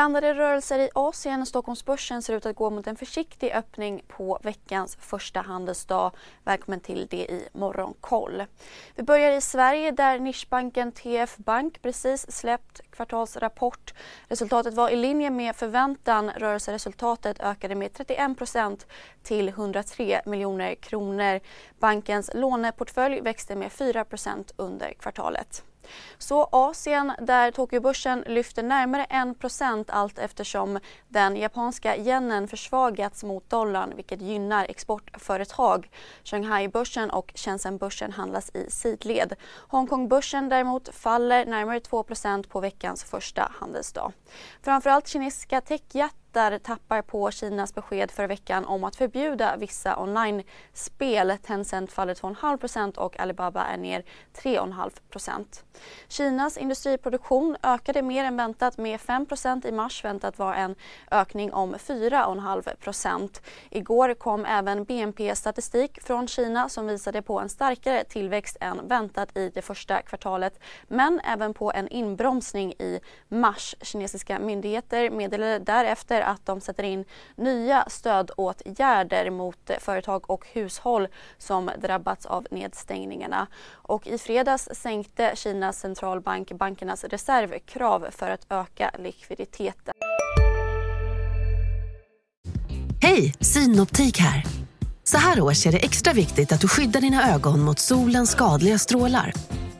Blandade rörelser i Asien. Stockholmsbörsen ser ut att gå mot en försiktig öppning på veckans första handelsdag. Välkommen till det i Morgonkoll. Vi börjar i Sverige där nischbanken TF Bank precis släppt kvartalsrapport. Resultatet var i linje med förväntan. Rörelseresultatet ökade med 31% till 103 miljoner kronor. Bankens låneportfölj växte med 4% under kvartalet. Så Asien där Tokyobörsen lyfter närmare 1 allt eftersom den japanska yenen försvagats mot dollarn vilket gynnar exportföretag. Shanghai-börsen och Shenzhen-börsen handlas i sidled. Hongkong-börsen däremot faller närmare 2% på veckans första handelsdag. Framförallt kinesiska techjättar tittar tappar på Kinas besked förra veckan om att förbjuda vissa online-spel. Tencent faller 2,5 och Alibaba är ner 3,5% Kinas industriproduktion ökade mer än väntat med 5% i mars. Väntat var en ökning om 4,5% Igår kom även BNP-statistik från Kina som visade på en starkare tillväxt än väntat i det första kvartalet men även på en inbromsning i mars. Kinesiska myndigheter meddelade därefter efter att de sätter in nya stödåtgärder mot företag och hushåll som drabbats av nedstängningarna. Och I fredags sänkte Kinas centralbank bankernas reservkrav för att öka likviditeten. Hej, Synoptik här. Så här års är det extra viktigt att du skyddar dina ögon mot solens skadliga strålar.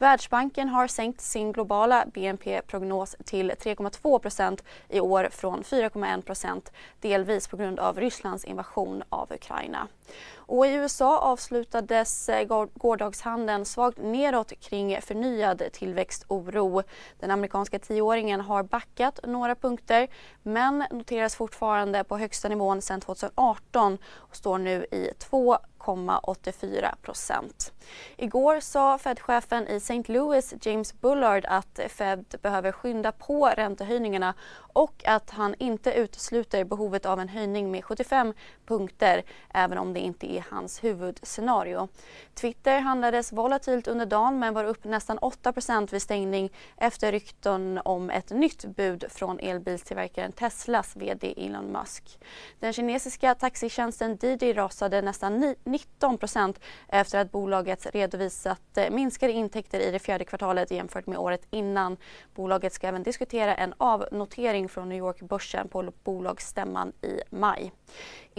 Världsbanken har sänkt sin globala BNP-prognos till 3,2% i år från 4,1% delvis på grund av Rysslands invasion av Ukraina. Och I USA avslutades eh, gårdagshandeln svagt nedåt kring förnyad tillväxtoro. Den amerikanska tioåringen har backat några punkter men noteras fortfarande på högsta nivån sedan 2018 och står nu i 2,84 procent. Igår sa Fed-chefen i St. Louis, James Bullard, att Fed behöver skynda på räntehöjningarna och att han inte utesluter behovet av en höjning med 75 punkter även om det inte är hans huvudscenario. Twitter handlades volatilt under dagen men var upp nästan 8 vid stängning efter rykten om ett nytt bud från elbilstillverkaren Teslas vd Elon Musk. Den kinesiska taxitjänsten Didi rasade nästan 19% efter att bolaget redovisat eh, minskade intäkter i det fjärde kvartalet jämfört med året innan. Bolaget ska även diskutera en avnotering från New York-börsen på bolagsstämman i maj.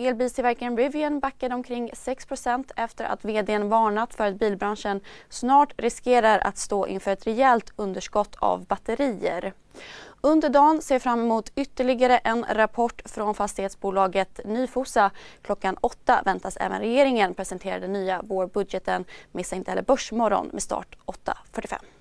Elbilstillverkaren Rivian backade omkring 6% efter att vdn varnat för att bilbranschen snart riskerar att stå inför ett rejält underskott av batterier. Under dagen ser jag fram emot ytterligare en rapport från fastighetsbolaget Nyfosa. Klockan åtta väntas även regeringen presentera den nya vårbudgeten. Missa inte heller Börsmorgon med start 8.45.